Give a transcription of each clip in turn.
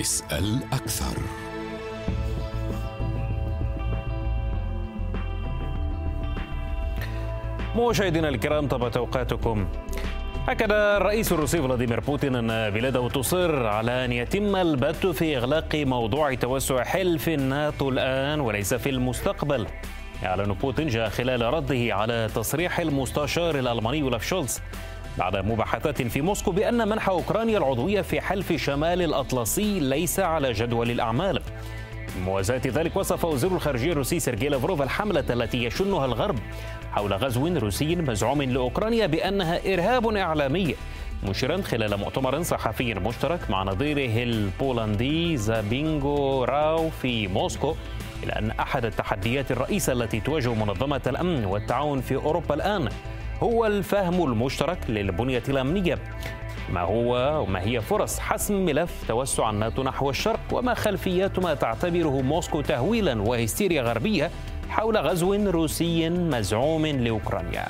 اسأل أكثر. مشاهدينا الكرام طابت أوقاتكم. أكد الرئيس الروسي فلاديمير بوتين أن بلاده تصر على أن يتم البت في إغلاق موضوع توسع حلف الناتو الآن وليس في المستقبل. يعلن بوتين جاء خلال رده على تصريح المستشار الألماني ولاف شولز بعد مباحثات في موسكو بأن منح أوكرانيا العضوية في حلف شمال الأطلسي ليس على جدول الأعمال. موازاة ذلك وصف وزير الخارجية الروسي سيرجي لافروف الحملة التي يشنها الغرب حول غزو روسي مزعوم لأوكرانيا بأنها إرهاب إعلامي مشيرا خلال مؤتمر صحفي مشترك مع نظيره البولندي زابينغو راو في موسكو إلى أن أحد التحديات الرئيسة التي تواجه منظمة الأمن والتعاون في أوروبا الآن هو الفهم المشترك للبنية الأمنية. ما هو وما هي فرص حسم ملف توسع الناتو نحو الشرق وما خلفيات ما تعتبره موسكو تهويلا وهستيريا غربية حول غزو روسي مزعوم لأوكرانيا.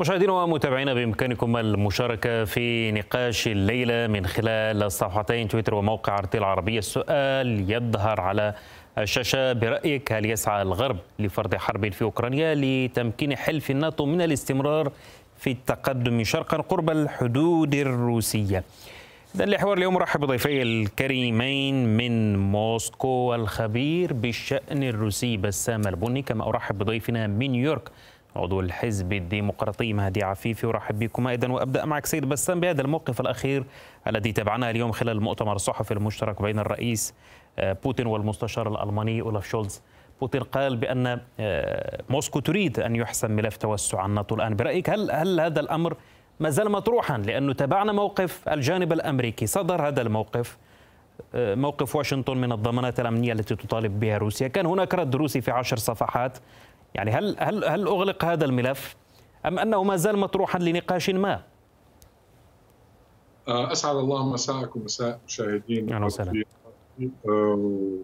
مشاهدينا ومتابعينا بإمكانكم المشاركة في نقاش الليلة من خلال صفحتين تويتر وموقع ارتي العربية. السؤال يظهر على الشاشة برأيك هل يسعى الغرب لفرض حرب في أوكرانيا لتمكين حلف الناتو من الاستمرار في التقدم شرقا قرب الحدود الروسية؟ إذا لحوار اليوم رحب بضيفي الكريمين من موسكو الخبير بالشأن الروسي بسام البني. كما أرحب بضيفنا من نيويورك عضو الحزب الديمقراطي مهدي عفيفي أرحب بكم أيضا وأبدأ معك سيد بسام بهذا الموقف الأخير الذي تابعناه اليوم خلال المؤتمر الصحفي المشترك بين الرئيس آه، بوتين والمستشار الألماني اولف شولز بوتين قال بأن آه، موسكو تريد أن يحسم ملف توسع الناتو الآن. برأيك هل هل هذا الأمر ما زال مطروحا؟ لأنه تابعنا موقف الجانب الأمريكي صدر هذا الموقف آه، موقف واشنطن من الضمانات الأمنية التي تطالب بها روسيا. كان هناك رد روسي في عشر صفحات. يعني هل هل هل أغلق هذا الملف أم أنه ما زال مطروحا لنقاش ما؟ آه، أسعد الله مساءكم مساء مشاهدين أهلا وسهلا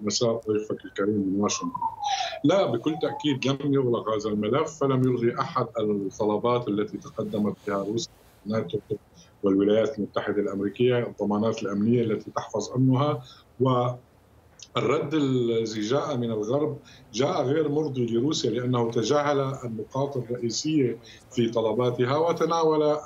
مساء ضيفك الكريم من واشنطن. لا بكل تأكيد لم يغلق هذا الملف فلم يلغي أحد الطلبات التي تقدمت بها روسيا ناتو والولايات المتحدة الأمريكية الضمانات الأمنية التي تحفظ أمنها و الرد الذي جاء من الغرب جاء غير مرضي لروسيا لأنه تجاهل النقاط الرئيسية في طلباتها وتناول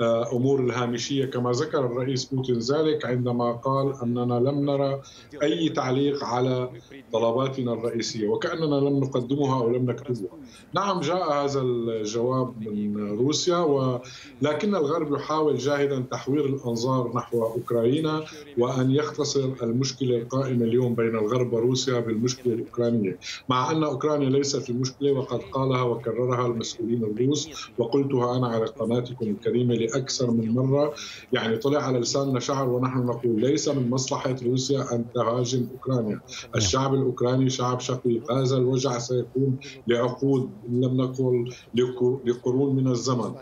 الأمور الهامشية كما ذكر الرئيس بوتين ذلك عندما قال أننا لم نرى أي تعليق على طلباتنا الرئيسية وكأننا لم نقدمها أو لم نكتبها. نعم جاء هذا الجواب من روسيا ولكن الغرب يحاول جاهدا تحوير الأنظار نحو أوكرانيا وأن يختصر المشكلة القائمه اليوم اليوم بين الغرب وروسيا بالمشكلة الأوكرانية، مع أن أوكرانيا ليست المشكلة وقد قالها وكررها المسؤولين الروس وقلتها أنا على قناتكم الكريمة لأكثر من مرة، يعني طلع على لساننا شعر ونحن نقول ليس من مصلحة روسيا أن تهاجم أوكرانيا، الشعب الأوكراني شعب شقيق، هذا الوجع سيكون لعقود لم نقل لقرون من الزمن.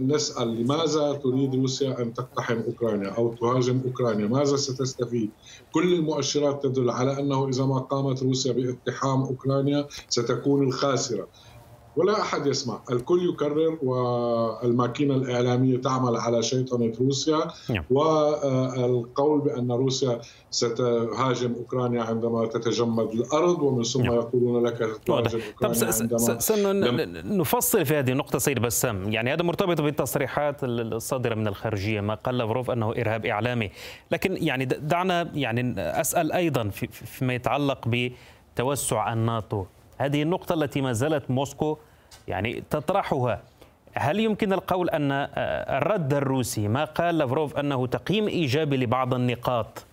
نسأل لماذا تريد روسيا أن تقتحم أوكرانيا أو تهاجم أوكرانيا؟ ماذا ستستفيد؟ كل المؤشرات تدل على أنه إذا ما قامت روسيا باقتحام أوكرانيا ستكون الخاسرة. ولا أحد يسمع، الكل يكرر والماكينة الإعلامية تعمل على شيطنة روسيا نعم. والقول بأن روسيا ستهاجم أوكرانيا عندما تتجمد الأرض ومن ثم نعم. يقولون لك تهاجم أوكرانيا عندما نفصل في هذه النقطة سيد بسام، يعني هذا مرتبط بالتصريحات الصادرة من الخارجية ما قال لافروف أنه إرهاب إعلامي، لكن يعني دعنا يعني أسأل أيضا فيما يتعلق بتوسع الناتو. هذه النقطة التي ما زالت موسكو يعني تطرحها. هل يمكن القول أن آه، الرد الروسي ما قال لافروف أنه تقييم إيجابي لبعض النقاط؟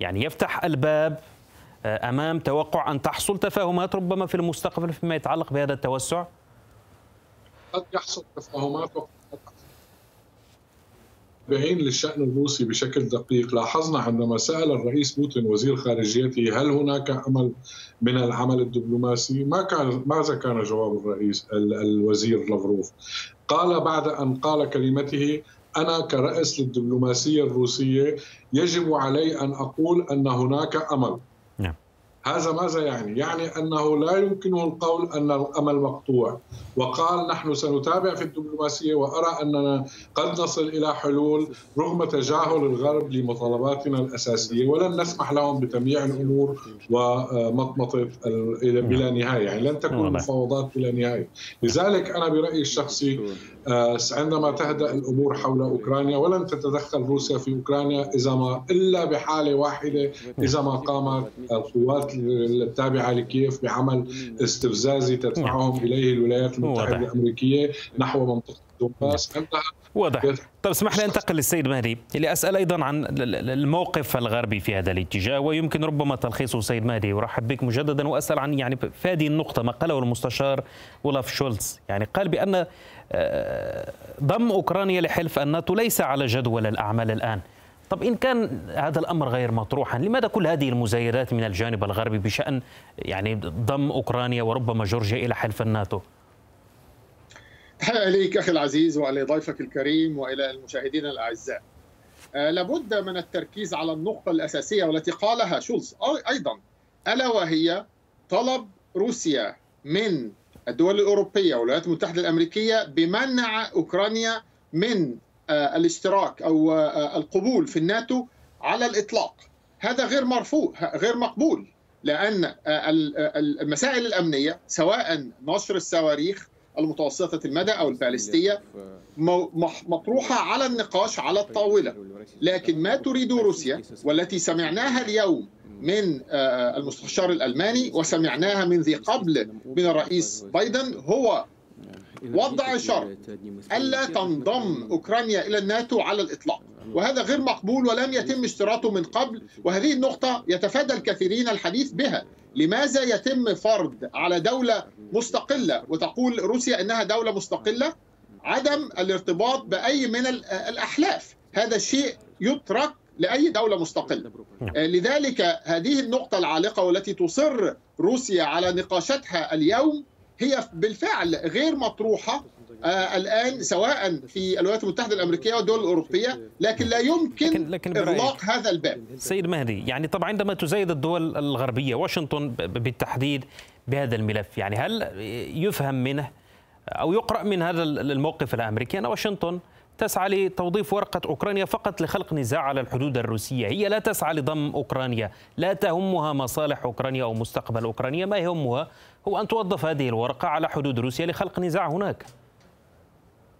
يعني يفتح الباب آه، أمام توقع أن تحصل تفاهمات ربما في المستقبل فيما يتعلق بهذا التوسع؟ قد يحصل تفاهمات بعين للشأن الروسي بشكل دقيق لاحظنا عندما سأل الرئيس بوتين وزير خارجيته هل هناك أمل من العمل الدبلوماسي؟ ما كان ماذا كان جواب الرئيس الوزير لافروف؟ قال بعد أن قال كلمته أنا كرئيس للدبلوماسية الروسية يجب علي أن أقول أن هناك أمل. هذا ماذا يعني؟ يعني أنه لا يمكنه القول أن الأمل مقطوع. وقال نحن سنتابع في الدبلوماسية وأرى أننا قد نصل إلى حلول رغم تجاهل الغرب لمطالباتنا الأساسية ولن نسمح لهم بتمييع الأمور ومطمطه بلا نهاية. يعني لن تكون مفاوضات بلا نهاية. لذلك أنا برأيي الشخصي آه، عندما تهدأ الأمور حول أوكرانيا ولن تتدخل روسيا في أوكرانيا إذا ما إلا بحالة واحدة إذا ما قامت القوات التابعة لكييف بعمل استفزازي تدفعهم إليه الولايات المتحدة الأمريكية نحو منطقة دونباس عندها واضح. طيب اسمح لي انتقل للسيد مهدي لاسال أيضا عن الموقف الغربي في هذا الاتجاه ويمكن ربما تلخيصه سيد مهدي. ورحب بك مجددا وأسأل عن يعني في هذه النقطة ما قاله المستشار اولاف شولتز. يعني قال بأن آه، ضم أوكرانيا لحلف الناتو ليس على جدول الأعمال الآن. طب إن كان هذا الأمر غير مطروحا لماذا كل هذه المزايدات من الجانب الغربي بشأن يعني ضم أوكرانيا وربما جورجيا إلى حلف الناتو؟ تحية إليك أخي العزيز وإلى ضيفك الكريم وإلى المشاهدين الأعزاء. آه، لابد من التركيز على النقطة الأساسية والتي قالها شولز. أيضا ألا وهي طلب روسيا من الدول الأوروبية والولايات المتحدة الأمريكية بمنع أوكرانيا من آه، الاشتراك أو آه، القبول في الناتو على الإطلاق. هذا غير مرفوض غير مقبول آه، المسائل الأمنية سواء نشر الصواريخ المتوسطة المدى أو البالستيه مطروحة على النقاش على الطاولة. لكن ما تريد روسيا والتي سمعناها اليوم من المستشار الألماني وسمعناها من ذي قبل من الرئيس بايدن هو وضع شرط ألا تنضم أوكرانيا إلى الناتو على الإطلاق. وهذا غير مقبول ولم يتم اشتراطه من قبل. وهذه النقطة يتفادى الكثيرين الحديث بها. لماذا يتم فرض على دولة مستقلة؟ وتقول روسيا أنها دولة مستقلة؟ عدم الارتباط بأي من الأحلاف. هذا الشيء يترك لأي دولة مستقلة. لذلك هذه النقطة العالقة والتي تصر روسيا على نقاشتها اليوم هي بالفعل غير مطروحة آه الآن سواء في الولايات المتحدة الأمريكية والدول الأوروبية لكن لا يمكن لكن لكن إغلاق هذا الباب. سيد مهدي يعني طبعا عندما تزايد الدول الغربية واشنطن بالتحديد بهذا الملف يعني هل يفهم منه أو يقرأ من هذا الموقف الأمريكي أن واشنطن تسعى لتوظيف ورقة أوكرانيا فقط لخلق نزاع على الحدود الروسية؟ هي لا تسعى لضم أوكرانيا لا تهمها مصالح أوكرانيا أو مستقبل أوكرانيا. ما يهمها هو أن توظف هذه الورقة على حدود روسيا لخلق نزاع هناك.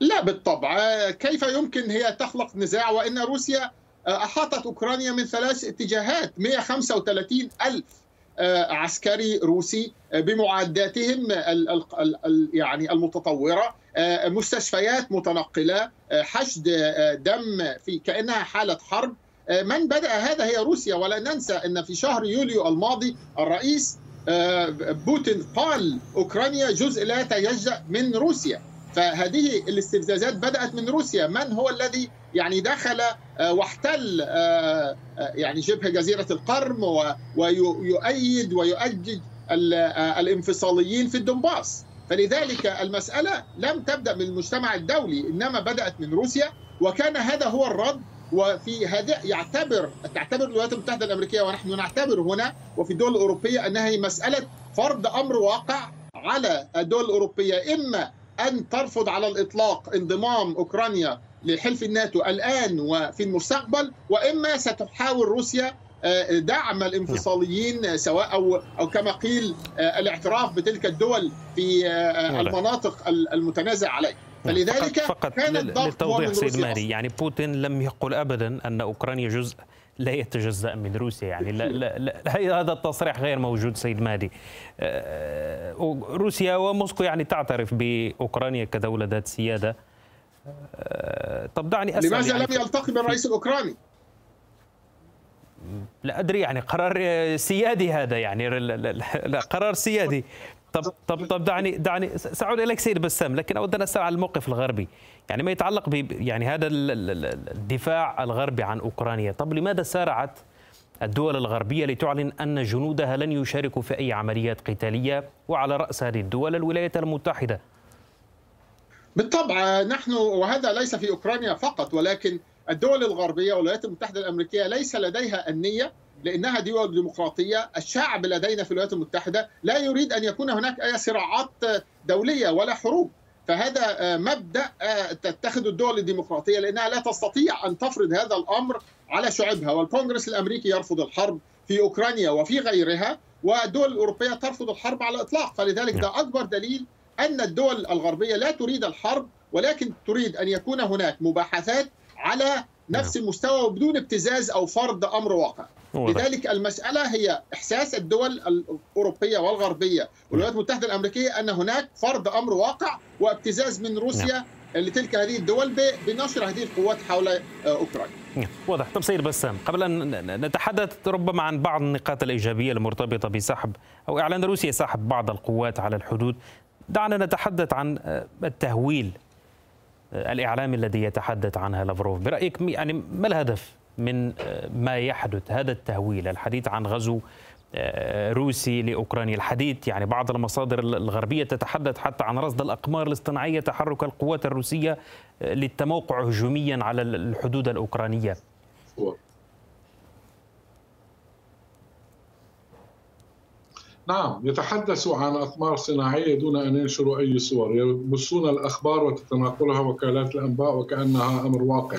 لا بالطبع. كيف يمكن هي تخلق نزاع وإن روسيا أحاطت أوكرانيا من ثلاث اتجاهات 135 ألف عسكري روسي بمعداتهم يعني المتطورة مستشفيات متنقلة حشد دم في كأنها حالة حرب. من بدأ هذا هي روسيا ولا ننسى أن في شهر يوليو الماضي الرئيس بوتين قال أوكرانيا جزء لا يتجزأ من روسيا. فهذه الاستفزازات بدأت من روسيا. من هو الذي يعني دخل واحتل يعني شبه جزيرة القرم ويؤيد ويؤجج الانفصاليين في الدنباس فلذلك المسألة لم تبدأ من المجتمع الدولي إنما بدأت من روسيا. وكان هذا هو الرد. وفي هذا يعتبر تعتبر الولايات المتحدة الأمريكية ونحن نعتبر هنا وفي الدول الأوروبية أنها هي مسألة فرض أمر واقع على الدول الأوروبية. إما أن ترفض على الإطلاق انضمام أوكرانيا لحلف الناتو الآن وفي المستقبل وإما ستحاول روسيا دعم الانفصاليين سواء أو أو كما قيل الاعتراف بتلك الدول في المناطق المتنازع عليها. فلذلك فقط, فقط للتوضيح سيد مهدي يعني بوتين لم يقل ابدا أن أوكرانيا جزء لا يتجزأ من روسيا يعني. لا لا لا هذا التصريح غير موجود سيد مهدي. روسيا وموسكو يعني تعترف بأوكرانيا كدولة ذات سيادة. طب دعني أسأل لماذا يعني لم يلتقي بالرئيس الأوكراني؟ لا أدري يعني قرار سيادي هذا يعني لا قرار سيادي. طب طب طب دعني دعني سأعود إليك سيد بسام لكن أود أن أسأل على الموقف الغربي. يعني ما يتعلق ب يعني هذا الدفاع الغربي عن أوكرانيا. طب لماذا سارعت الدول الغربية لتعلن أن جنودها لن يشاركوا في أي عمليات قتالية؟ وعلى رأس هذه الدول الولايات المتحدة. بالطبع نحن وهذا ليس في أوكرانيا فقط ولكن الدول الغربية والولايات المتحدة الأمريكية ليس لديها النية لأنها دول ديمقراطية، الشعب لدينا في الولايات المتحدة لا يريد أن يكون هناك أي صراعات دولية ولا حروب، فهذا مبدأ تتخذ الدول الديمقراطية لأنها لا تستطيع أن تفرض هذا الأمر على شعوبها، والكونغرس الأمريكي يرفض الحرب في أوكرانيا وفي غيرها، والدول الأوروبية ترفض الحرب على الإطلاق، فلذلك ده أكبر دليل أن الدول الغربية لا تريد الحرب ولكن تريد أن يكون هناك مباحثات على نفس المستوى وبدون ابتزاز أو فرض أمر واقع. لذلك المسألة هي إحساس الدول الأوروبية والغربية والولايات المتحدة الأمريكية أن هناك فرض أمر واقع وابتزاز من روسيا لتلك هذه الدول بنشر هذه القوات حول أوكرانيا. واضح. طب سيد بسام قبل أن نتحدث ربما عن بعض النقاط الإيجابية المرتبطة بسحب أو إعلان روسيا سحب بعض القوات على الحدود دعنا نتحدث عن التهويل الإعلامي الذي يتحدث عنها لافروف. برأيك يعني ما الهدف؟ من ما يحدث. هذا التهويل الحديث عن غزو روسي لأوكرانيا. الحديث يعني بعض المصادر الغربية تتحدث حتى عن رصد الأقمار الاصطناعية تحرك القوات الروسية للتموقع هجوميا على الحدود الأوكرانية. نعم يتحدثوا عن أقمار صناعية دون أن ينشروا أي صور. يبثون الأخبار وتتناقلها وكالات الأنباء وكأنها أمر واقع.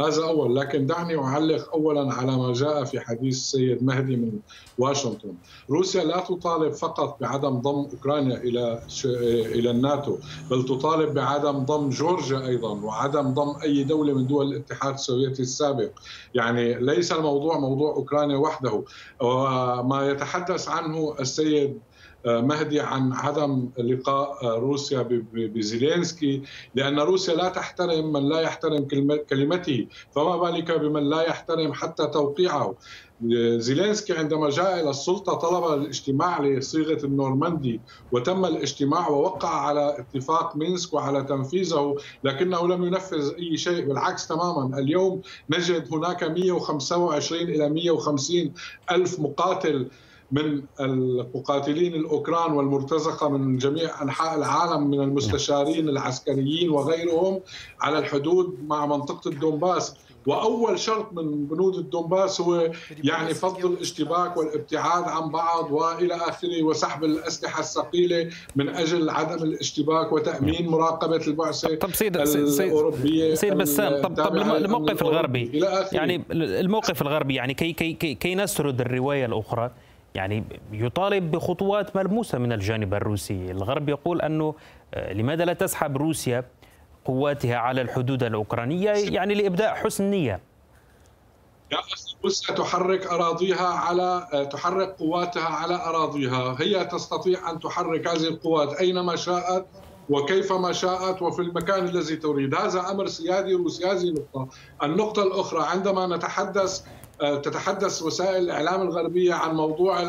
هذا أول لكن دعني أعلق أولا على ما جاء في حديث السيد مهدي من واشنطن. روسيا لا تطالب فقط بعدم ضم أوكرانيا إلى إلى الناتو بل تطالب بعدم ضم جورجيا أيضا وعدم ضم أي دولة من دول الاتحاد السوفيتي السابق. يعني ليس الموضوع موضوع أوكرانيا وحده. وما يتحدث عنه السيد السيد مهدي عن عدم لقاء روسيا بزيلينسكي لأن روسيا لا تحترم من لا يحترم كلمته فما بالك بمن لا يحترم حتى توقيعه؟ زيلينسكي عندما جاء إلى السلطة طلب الاجتماع لصيغة النورماندي وتم الاجتماع ووقع على اتفاق مينسك وعلى تنفيذه لكنه لم ينفذ أي شيء بالعكس تماما. اليوم نجد هناك 125 إلى 150 ألف مقاتل من المقاتلين الأوكران والمرتزقة من جميع أنحاء العالم من المستشارين العسكريين وغيرهم على الحدود مع منطقة الدونباس وأول شرط من بنود الدونباس هو يعني فض الاشتباك والابتعاد عن بعض وإلى آخره وسحب الأسلحة الثقيلة من أجل عدم الاشتباك وتأمين مراقبة البعثة طب سيد الأوروبية سيد بسام طب طب الموقف الغربي. يعني الموقف الغربي يعني كي كي كي, كي نسرد الرواية الأخرى يعني يطالب بخطوات ملموسة من الجانب الروسي. الغرب يقول أنه لماذا لا تسحب روسيا قواتها على الحدود الأوكرانية؟ يعني لإبداء حسن نية. روسيا تحرك أراضيها على تحرك قواتها على أراضيها. هي تستطيع أن تحرك هذه القوات أينما شاءت وكيفما شاءت وفي المكان الذي تريد. هذا أمر سيادي روسي. هذه نقطة. النقطة الأخرى عندما نتحدث آه، تتحدث وسائل الإعلام الغربية عن موضوع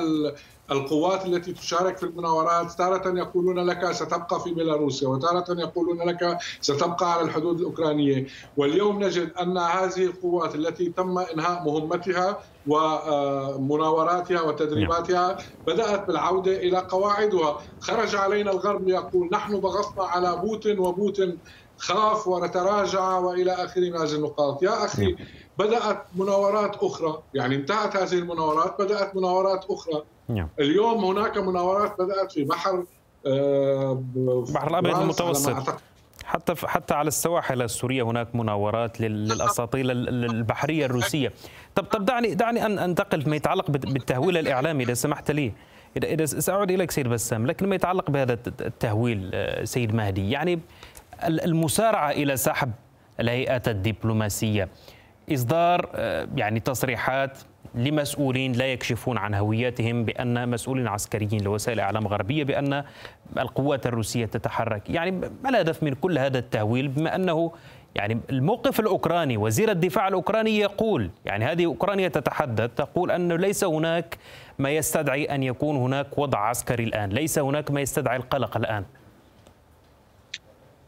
القوات التي تشارك في المناورات تارة يقولون لك ستبقى في بيلاروسيا وتارة يقولون لك ستبقى على الحدود الأوكرانية. واليوم نجد أن هذه القوات التي تم إنهاء مهمتها ومناوراتها وتدريباتها بدأت بالعودة إلى قواعدها. خرج علينا الغرب ليقول نحن ضغطنا على بوتين وبوتين خاف وتراجع وإلى اخره من هذه النقاط، يا أخي بدأت مناورات أخرى، يعني انتهت هذه المناورات بدأت مناورات أخرى. نعم. اليوم هناك مناورات بدأت في بحر آه بحر الأبيض المتوسط. حتى حتى على السواحل السورية هناك مناورات للأساطيل البحرية الروسية. طب طب دعني دعني أن أنتقل فيما يتعلق بالتهويل الإعلامي إذا سمحت لي. اذا سأعود إليك سيد بسام لكن ما يتعلق بهذا التهويل آه، سيد مهدي يعني المسارعة إلى سحب الهيئات الدبلوماسية إصدار آه، يعني تصريحات لمسؤولين لا يكشفون عن هوياتهم بأن مسؤولين عسكريين لوسائل إعلام غربية بأن القوات الروسية تتحرك، يعني ما الهدف من كل هذا التهويل بما أنه يعني الموقف الأوكراني وزير الدفاع الأوكراني يقول يعني هذه أوكرانيا تتحدث تقول انه ليس هناك ما يستدعي أن يكون هناك وضع عسكري الآن، ليس هناك ما يستدعي القلق الآن.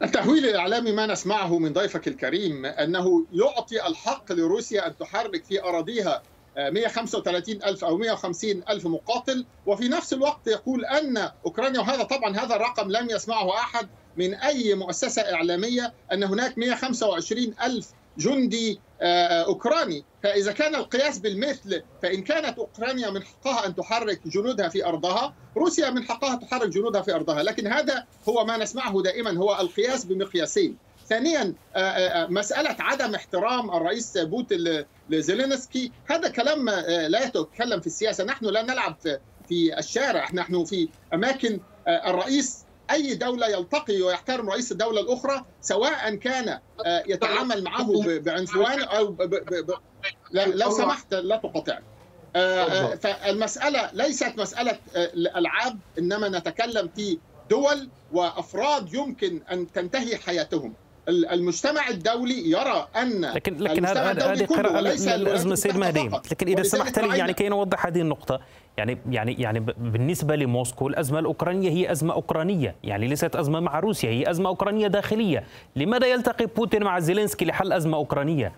التهويل الإعلامي ما نسمعه من ضيفك الكريم أنه يعطي الحق لروسيا أن تحرك في أراضيها 135 ألف أو 150 ألف مقاتل. وفي نفس الوقت يقول أن أوكرانيا وهذا طبعا هذا الرقم لم يسمعه أحد من أي مؤسسة إعلامية أن هناك 125 ألف جندي آه، أوكراني. فإذا كان القياس بالمثل فإن كانت أوكرانيا من حقها أن تحرك جنودها في أرضها روسيا من حقها تحرك جنودها في أرضها. لكن هذا هو ما نسمعه دائما هو القياس بمقياسين. ثانيا آه، آه، مسألة عدم احترام الرئيس بوتين لزيلينسكي. هذا كلام لا يتكلم في السياسة. نحن لا نلعب في الشارع. نحن في أماكن الرئيس أي دولة يلتقي ويحترم رئيس الدولة الأخرى سواء كان آه، يتعامل معه بعنفوان أو ب ب ب لو سمحت لا تقاطعني. آه، آه، فالمسألة ليست مسألة العاب إنما نتكلم في دول وأفراد يمكن أن تنتهي حياتهم. المجتمع الدولي يرى أن لكن لكن هذه قراءة للازمه سيد مهدي. لكن إذا سمحت لي يعني كي نوضح هذه النقطة. يعني يعني يعني بالنسبة لموسكو الأزمة الأوكرانية هي أزمة أوكرانية. يعني ليست أزمة مع روسيا هي أزمة أوكرانية داخلية. لماذا يلتقي بوتين مع زيلينسكي لحل أزمة أوكرانية؟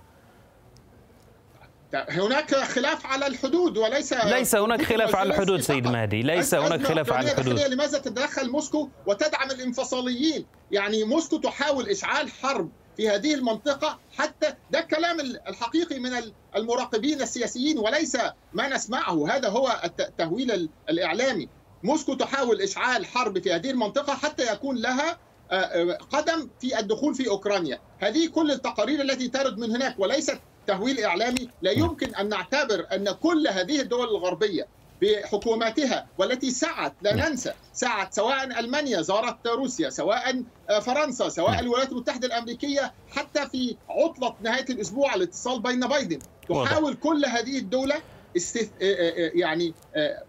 هناك خلاف على الحدود وليس ليس هناك خلاف على الحدود سيد مهدي ليس هناك خلاف على الحدود. لماذا تتدخل موسكو وتدعم الانفصاليين؟ يعني موسكو تحاول إشعال حرب في هذه المنطقة حتى ده الكلام الحقيقي من المراقبين السياسيين وليس ما نسمعه. هذا هو التهويل الإعلامي. موسكو تحاول إشعال حرب في هذه المنطقة حتى يكون لها آه، آه، قدم في الدخول في أوكرانيا. هذه كل التقارير التي ترد من هناك وليست تهويل إعلامي لا يمكن أن نعتبر أن كل هذه الدول الغربية بحكوماتها والتي سعت لا. ننسى سعت سواء ألمانيا زارت روسيا سواء آه، فرنسا سواء. الولايات المتحدة الأمريكية حتى في عطلة نهاية الأسبوع الاتصال بين بايدن تحاول كل هذه الدولة استث... آه، آه، يعني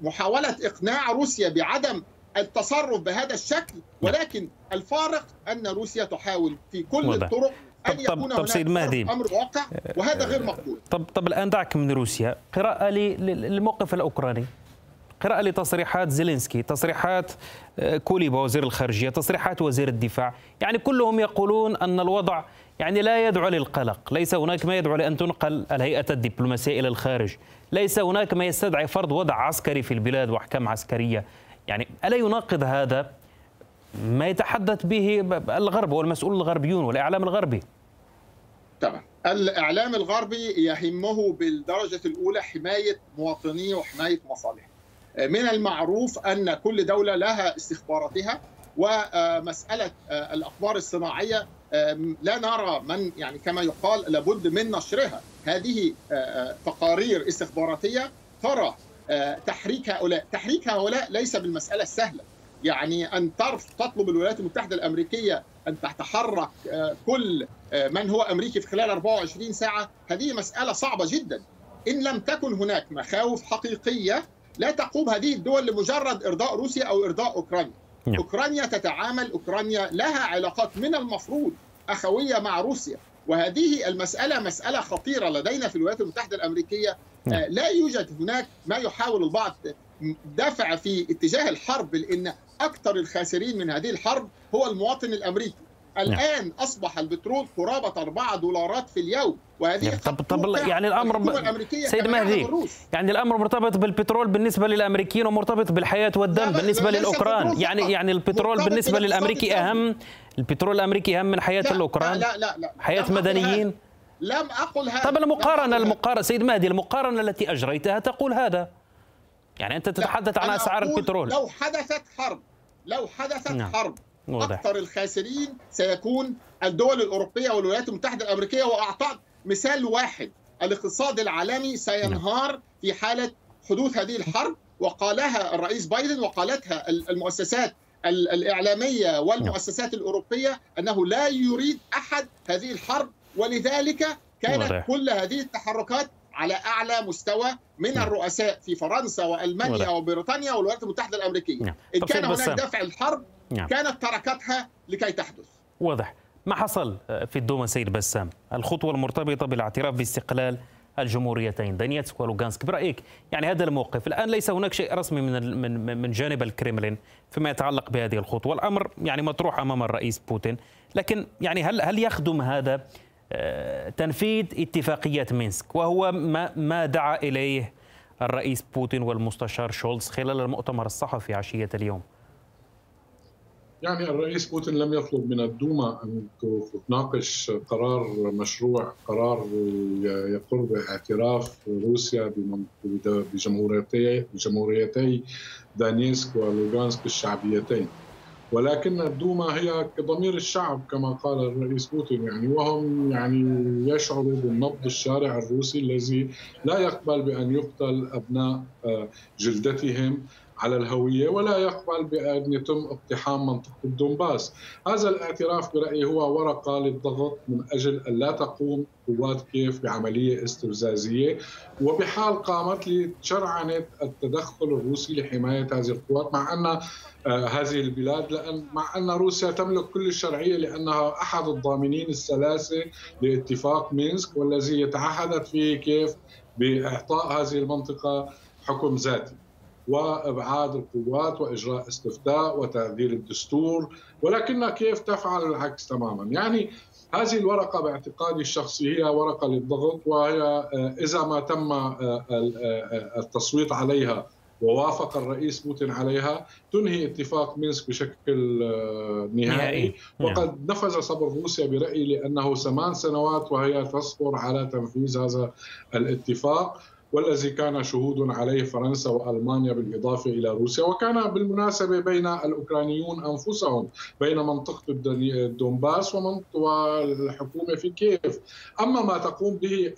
محاولة إقناع روسيا بعدم التصرف بهذا الشكل نعم. ولكن الفارق أن روسيا تحاول في كل. الطرق أن يكون طب, طب سيد مهدي. أمر واقع وهذا غير مقبول. طب طب الآن دعك من روسيا. قراءة للموقف الأوكراني. قراءة لتصريحات زيلينسكي تصريحات آه، كوليبا وزير الخارجية تصريحات وزير الدفاع. يعني كلهم يقولون أن الوضع يعني لا يدعو للقلق. ليس هناك ما يدعو لأن تنقل الهيئة الدبلوماسية إلى الخارج. ليس هناك ما يستدعي فرض وضع عسكري في البلاد وأحكام عسكرية. يعني ألا يناقض هذا؟ ما يتحدث به الغرب والمسؤول الغربيون والإعلام الغربي. طبعا الإعلام الغربي يهمه بالدرجة الأولى حماية مواطنيه وحماية مصالحه من المعروف أن كل دولة لها استخباراتها ومسألة آه، الأخبار الصناعية لا نرى من يعني كما يقال لابد من نشرها. هذه آه، آه، تقارير استخباراتية ترى تحريك هؤلاء. تحريك هؤلاء ليس بالمسألة السهلة. يعني أن تطلب الولايات المتحدة الأمريكية أن تتحرك كل من هو أمريكي في خلال 24 ساعة هذه مسألة صعبة جدا إن لم تكن هناك مخاوف حقيقية لا تقوم هذه الدول لمجرد إرضاء روسيا أو إرضاء أوكرانيا نعم. أوكرانيا تتعامل أوكرانيا لها علاقات من المفروض أخوية مع روسيا وهذه المسألة مسألة خطيرة لدينا في الولايات المتحدة الأمريكية نعم. لا يوجد هناك ما يحاول البعض دفع في اتجاه الحرب لأن أكثر الخاسرين من هذه الحرب هو المواطن الأمريكي. الآن أصبح البترول قرابة 4 دولارات في اليوم وهذه يعني طب طب يعني الأمر ب... سيد مهدي يعني الأمر مرتبط بالبترول بالنسبة للأمريكيين ومرتبط بالحياة والدم بالنسبة للأوكران. يعني يعني البترول بالنسبة للأمريكي أهم. البترول الأمريكي أهم من حياة لا الأوكران. لا لا لا. حياة مدنيين. لم أقل هذا طب المقارنة المقارنة سيد مهدي المقارنة التي أجريتها تقول هذا. يعني أنت تتحدث عن أسعار البترول لو حدثت حرب لو حدثت نعم. حرب واضح. أكثر الخاسرين سيكون الدول الأوروبية والولايات المتحدة الأمريكية وأعطاك مثال واحد الاقتصاد العالمي سينهار نعم. في حالة حدوث هذه الحرب وقالها الرئيس بايدن وقالتها المؤسسات الإعلامية والمؤسسات الأوروبية أنه لا يريد أحد هذه الحرب ولذلك كانت كل هذه التحركات على أعلى مستوى من نعم. الرؤساء في فرنسا وألمانيا وبريطانيا والولايات المتحدة الأمريكية. نعم. إن كان هناك دفع الحرب نعم. كانت تركتها لكي تحدث. واضح. ما حصل في الدوما سيد بسام؟ الخطوة المرتبطة بالاعتراف باستقلال الجمهوريتين دانيتسك ولوغانسك. برأيك يعني هذا الموقف الآن ليس هناك شيء رسمي من من من جانب الكريملين فيما يتعلق بهذه الخطوة. الامر يعني مطروح أمام الرئيس بوتين. لكن يعني هل هل يخدم هذا تنفيذ اتفاقية مينسك وهو ما, ما دعا إليه الرئيس بوتين والمستشار شولز خلال المؤتمر الصحفي عشية اليوم. يعني الرئيس بوتين لم يطلب من الدوما أن تناقش قرار مشروع قرار يقر باعتراف روسيا بجمهوريتي دانيسك ولوغانسك الشعبيتين. ولكن الدوما هي كضمير الشعب كما قال الرئيس بوتين يعني وهم يعني يشعروا بالنبض الشارع الروسي الذي لا يقبل بأن يقتل أبناء آه، جلدتهم. على الهوية ولا يقبل بأن يتم اقتحام منطقة الدنباس هذا الاعتراف برأيي هو ورقة للضغط من أجل أن لا تقوم قوات كيف بعملية استفزازية. وبحال قامت لشرعنة التدخل الروسي لحماية هذه القوات مع أن آه، هذه البلاد لأن مع أن روسيا تملك كل الشرعية لأنها أحد الضامنين الثلاثة لاتفاق مينسك والذي يتعهدت فيه كيف بإعطاء هذه المنطقة حكم ذاتي. وإبعاد القوات وإجراء استفتاء وتعديل الدستور ولكن كيف تفعل العكس تماما؟ يعني هذه الورقة باعتقادي الشخصي هي ورقة للضغط وهي آه، إذا ما تم آه، آه، التصويت عليها ووافق الرئيس بوتين عليها تنهي اتفاق مينسك بشكل نهائي. نعم. وقد نفذ صبر روسيا برأيي لأنه ثمان سنوات وهي تصبر على تنفيذ هذا الاتفاق. والذي كان شهود عليه فرنسا وألمانيا بالإضافة إلى روسيا وكان بالمناسبة بين الأوكرانيون أنفسهم بين منطقة الدونباس والحكومة في كييف. أما ما تقوم به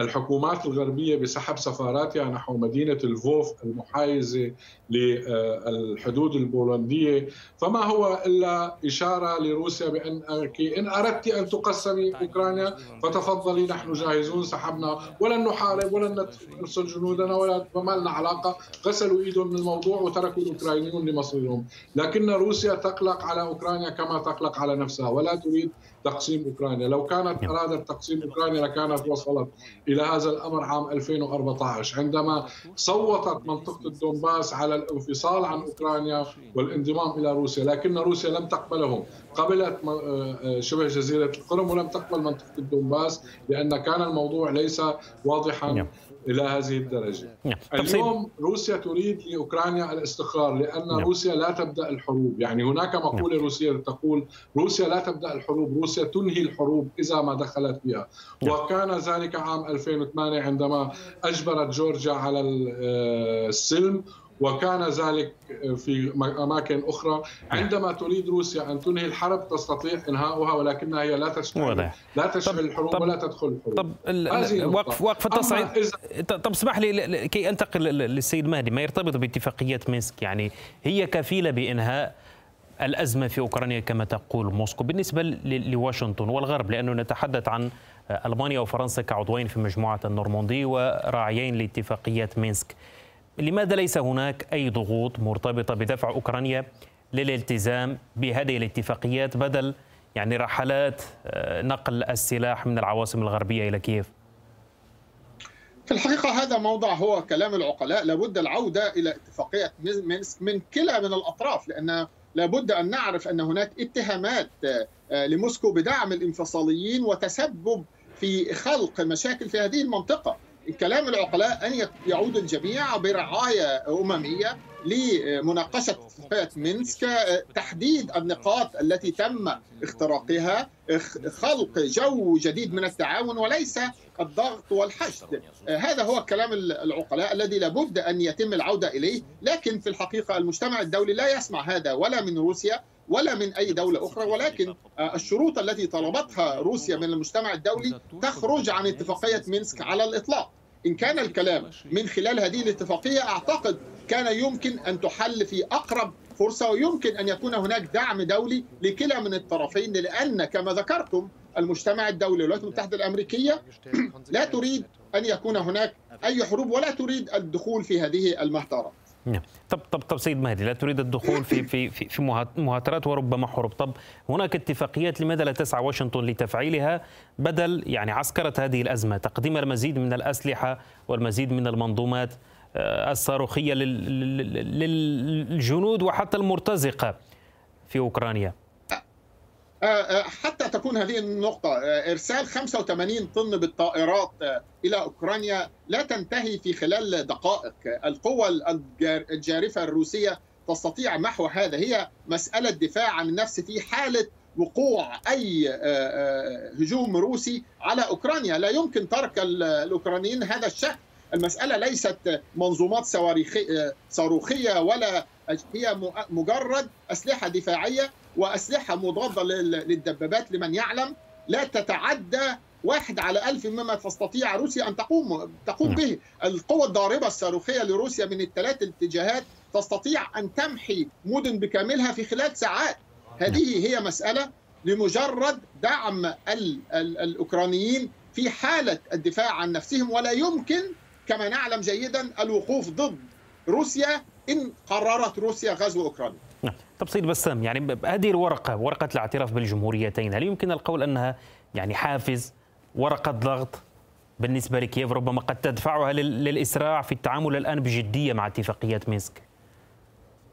الحكومات الغربية بسحب سفاراتها نحو مدينة الفوف المحايزة للحدود البولندية فما هو إلا إشارة لروسيا بانك إن أردت أن تقسمي أوكرانيا فتفضلي نحن جاهزون سحبنا ولن نحارب ولن نرسل جنودنا ولا ما لنا علاقة. غسلوا إيدهم من الموضوع وتركوا الأوكرانيون لمصيرهم. لكن روسيا تقلق على أوكرانيا كما تقلق على نفسها ولا تريد تقسيم أوكرانيا، لو كانت نعم. ارادت تقسيم أوكرانيا لكانت وصلت إلى هذا الأمر عام 2014 عندما صوتت منطقة الدونباس على الانفصال عن أوكرانيا والانضمام إلى روسيا، لكن روسيا لم تقبلهم، قبلت آه، شبه جزيرة القرم ولم تقبل منطقة الدونباس لأن كان الموضوع ليس واضحا. نعم. إلى هذه الدرجة. نعم. اليوم روسيا تريد لأوكرانيا الاستقرار لأن نعم. روسيا لا تبدأ الحروب، يعني هناك مقولة نعم. روسية تقول روسيا لا تبدأ الحروب، روسيا تنهي الحروب إذا ما دخلت فيها، نعم. وكان ذلك عام 2008 عندما أجبرت جورجيا على آه، السلم وكان ذلك في أماكن أخرى. عندما تريد روسيا أن تنهي الحرب تستطيع إنهاؤها ولكنها هي لا تشن لا تشن الحروب طب ولا تدخل الحروب. طب وقف وقف التصعيد. طب اسمح لي كي أنتقل للسيد مهدي. ما يرتبط باتفاقيات مينسك يعني هي كفيلة بإنهاء الأزمة في أوكرانيا كما تقول موسكو. بالنسبة لواشنطن والغرب لأنه نتحدث عن ألمانيا وفرنسا كعضوين في مجموعة النورماندي وراعيين لاتفاقيات مينسك. لماذا ليس هناك أي ضغوط مرتبطة بدفع أوكرانيا للالتزام بهذه الاتفاقيات بدل يعني رحلات آه، نقل السلاح من العواصم الغربية إلى كييف؟ في الحقيقة هذا موضع هو كلام العقلاء. لابد العودة إلى اتفاقية مينسك من كلا من الأطراف لأن لابد أن نعرف أن هناك اتهامات آه، لموسكو بدعم الانفصاليين وتسبب في خلق مشاكل في هذه المنطقة. كلام العقلاء أن يعود الجميع برعاية أممية لمناقشة اتفاقية مينسك تحديد النقاط التي تم اختراقها خلق جو جديد من التعاون وليس الضغط والحشد. هذا هو كلام العقلاء الذي لابد أن يتم العودة إليه لكن في الحقيقة المجتمع الدولي لا يسمع هذا ولا من روسيا ولا من أي دولة أخرى ولكن الشروط التي طلبتها روسيا من المجتمع الدولي تخرج عن اتفاقية مينسك على الإطلاق. إن كان الكلام من خلال هذه الاتفاقية أعتقد كان يمكن أن تحل في أقرب فرصة ويمكن أن يكون هناك دعم دولي لكلا من الطرفين لأن كما ذكرتم المجتمع الدولي والولايات المتحدة الأمريكية لا تريد أن يكون هناك أي حروب ولا تريد الدخول في هذه المهترات نعم. طب طب طب سيد مهدي لا تريد الدخول في في في, في مهاترات وربما حروب طب هناك اتفاقيات لماذا لا تسعى واشنطن لتفعيلها بدل يعني عسكرة هذه الأزمة؟ تقديم المزيد من الأسلحة والمزيد من المنظومات آه، الصاروخية للجنود وحتى المرتزقة في أوكرانيا. آه، حتى تكون هذه النقطة إرسال 85 طن بالطائرات إلى أوكرانيا لا تنتهي في خلال دقائق. القوة الجارفة الروسية تستطيع محو هذا. هي مسألة دفاع عن النفس في حالة وقوع أي هجوم روسي على أوكرانيا. لا يمكن ترك الأوكرانيين هذا الشكل المسألة ليست منظومات صاروخية ولا هي مجرد أسلحة دفاعية. وأسلحة مضادة للدبابات لمن يعلم لا تتعدى واحد على ألف مما تستطيع روسيا أن تقوم تقوم نعم. به القوة الضاربة الصاروخية لروسيا من الثلاث الاتجاهات تستطيع أن تمحي مدن بكاملها في خلال ساعات هذه نعم. هي مسألة لمجرد دعم ال ال الأوكرانيين في حالة الدفاع عن نفسهم ولا يمكن كما نعلم جيدا الوقوف ضد روسيا إن قررت روسيا غزو أوكرانيا سيد بسام يعني هذه الورقة ورقة الاعتراف بالجمهوريتين هل يمكن القول أنها يعني حافز ورقة ضغط بالنسبة لكييف ربما قد تدفعها للإسراع في التعامل الآن بجدية مع اتفاقيات مينسك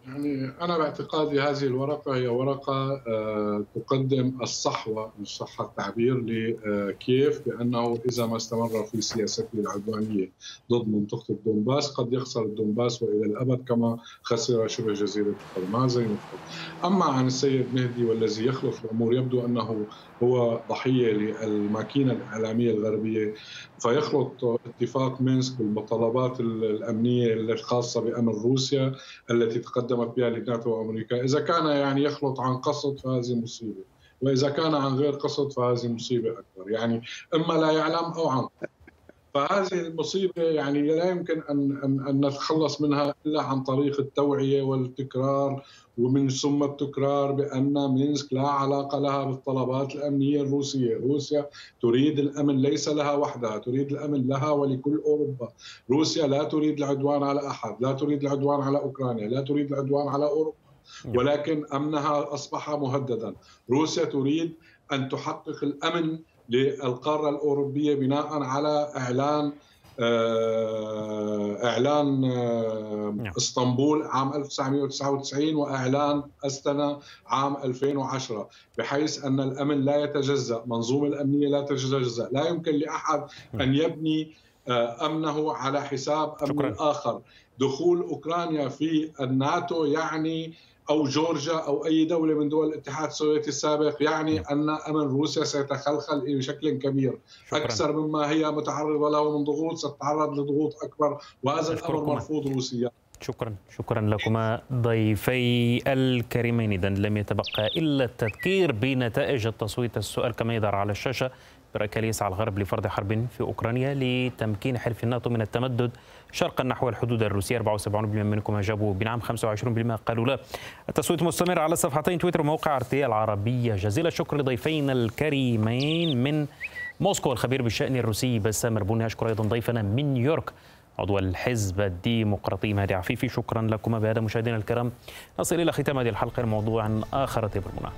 يعني أنا باعتقادي هذه الورقة هي ورقة آه، تقدم الصحوة إن صح التعبير لكييف بأنه إذا ما استمر في سياسته العدوانية ضد منطقة الدنباس قد يخسر الدنباس وإلى الأبد كما خسر شبه جزيرة قرم زي ما أما عن السيد مهدي والذي يخلق الأمور يبدو أنه هو ضحية للماكينة الإعلامية الغربية فيخلط اتفاق مينسك بالمطالبات الأمنية الخاصة بأمن روسيا التي تقدمت بها الناتو وأمريكا. إذا كان يعني يخلط عن قصد فهذه مصيبة وإذا كان عن غير قصد فهذه مصيبة أكبر. يعني إما لا يعلم أو عن فهذه المصيبة يعني لا يمكن أن, أن, أن نتخلص منها إلا عن طريق التوعية والتكرار ومن ثم التكرار بأن مينسك لا علاقة لها بالطلبات الأمنية الروسية. روسيا تريد الأمن ليس لها وحدها تريد الأمن لها ولكل أوروبا. روسيا لا تريد العدوان على أحد لا تريد العدوان على أوكرانيا لا تريد العدوان على أوروبا ولكن أمنها أصبح مهددا. روسيا تريد أن تحقق الأمن للقارة الأوروبية بناء على إعلان آه، إعلان آه، نعم. إسطنبول عام 1999 وإعلان أستنا عام 2010 بحيث أن الأمن لا يتجزأ، منظومة الأمنية لا تتجزأ، لا يمكن لأحد نعم. أن يبني آه، أمنه على حساب أمن الآخر، دخول أوكرانيا في الناتو يعني أو جورجيا أو أي دولة من دول الاتحاد السوفيتي السابق يعني أن أمن روسيا سيتخلخل بشكل كبير. شكرا. أكثر مما هي متعرضة له من ضغوط ستتعرض لضغوط أكبر وهذا الأمر مرفوض روسيا. شكرا. شكرا لكما. ضيفي الكريمين اذا لم يتبقى إلا التذكير بنتائج التصويت. السؤال كما يظهر على الشاشة برأيك يسعى الغرب لفرض حرب في أوكرانيا لتمكين حلف الناتو من التمدد شرقا نحو الحدود الروسية. 74% منكم أجابوا بنعم 25% قالوا لا. التصويت مستمر على صفحتين تويتر وموقع ارتيا العربية جزيل الشكر لضيفينا الكريمين من موسكو. الخبير بالشأن الروسي بسام ربوني أشكر أيضا ضيفنا من نيويورك عضو الحزب الديمقراطي مهدي عفيفي. شكرا لكم بهذا مشاهدينا الكرام نصل إلى ختام هذه الحلقة. الموضوع آخر تبرمنا.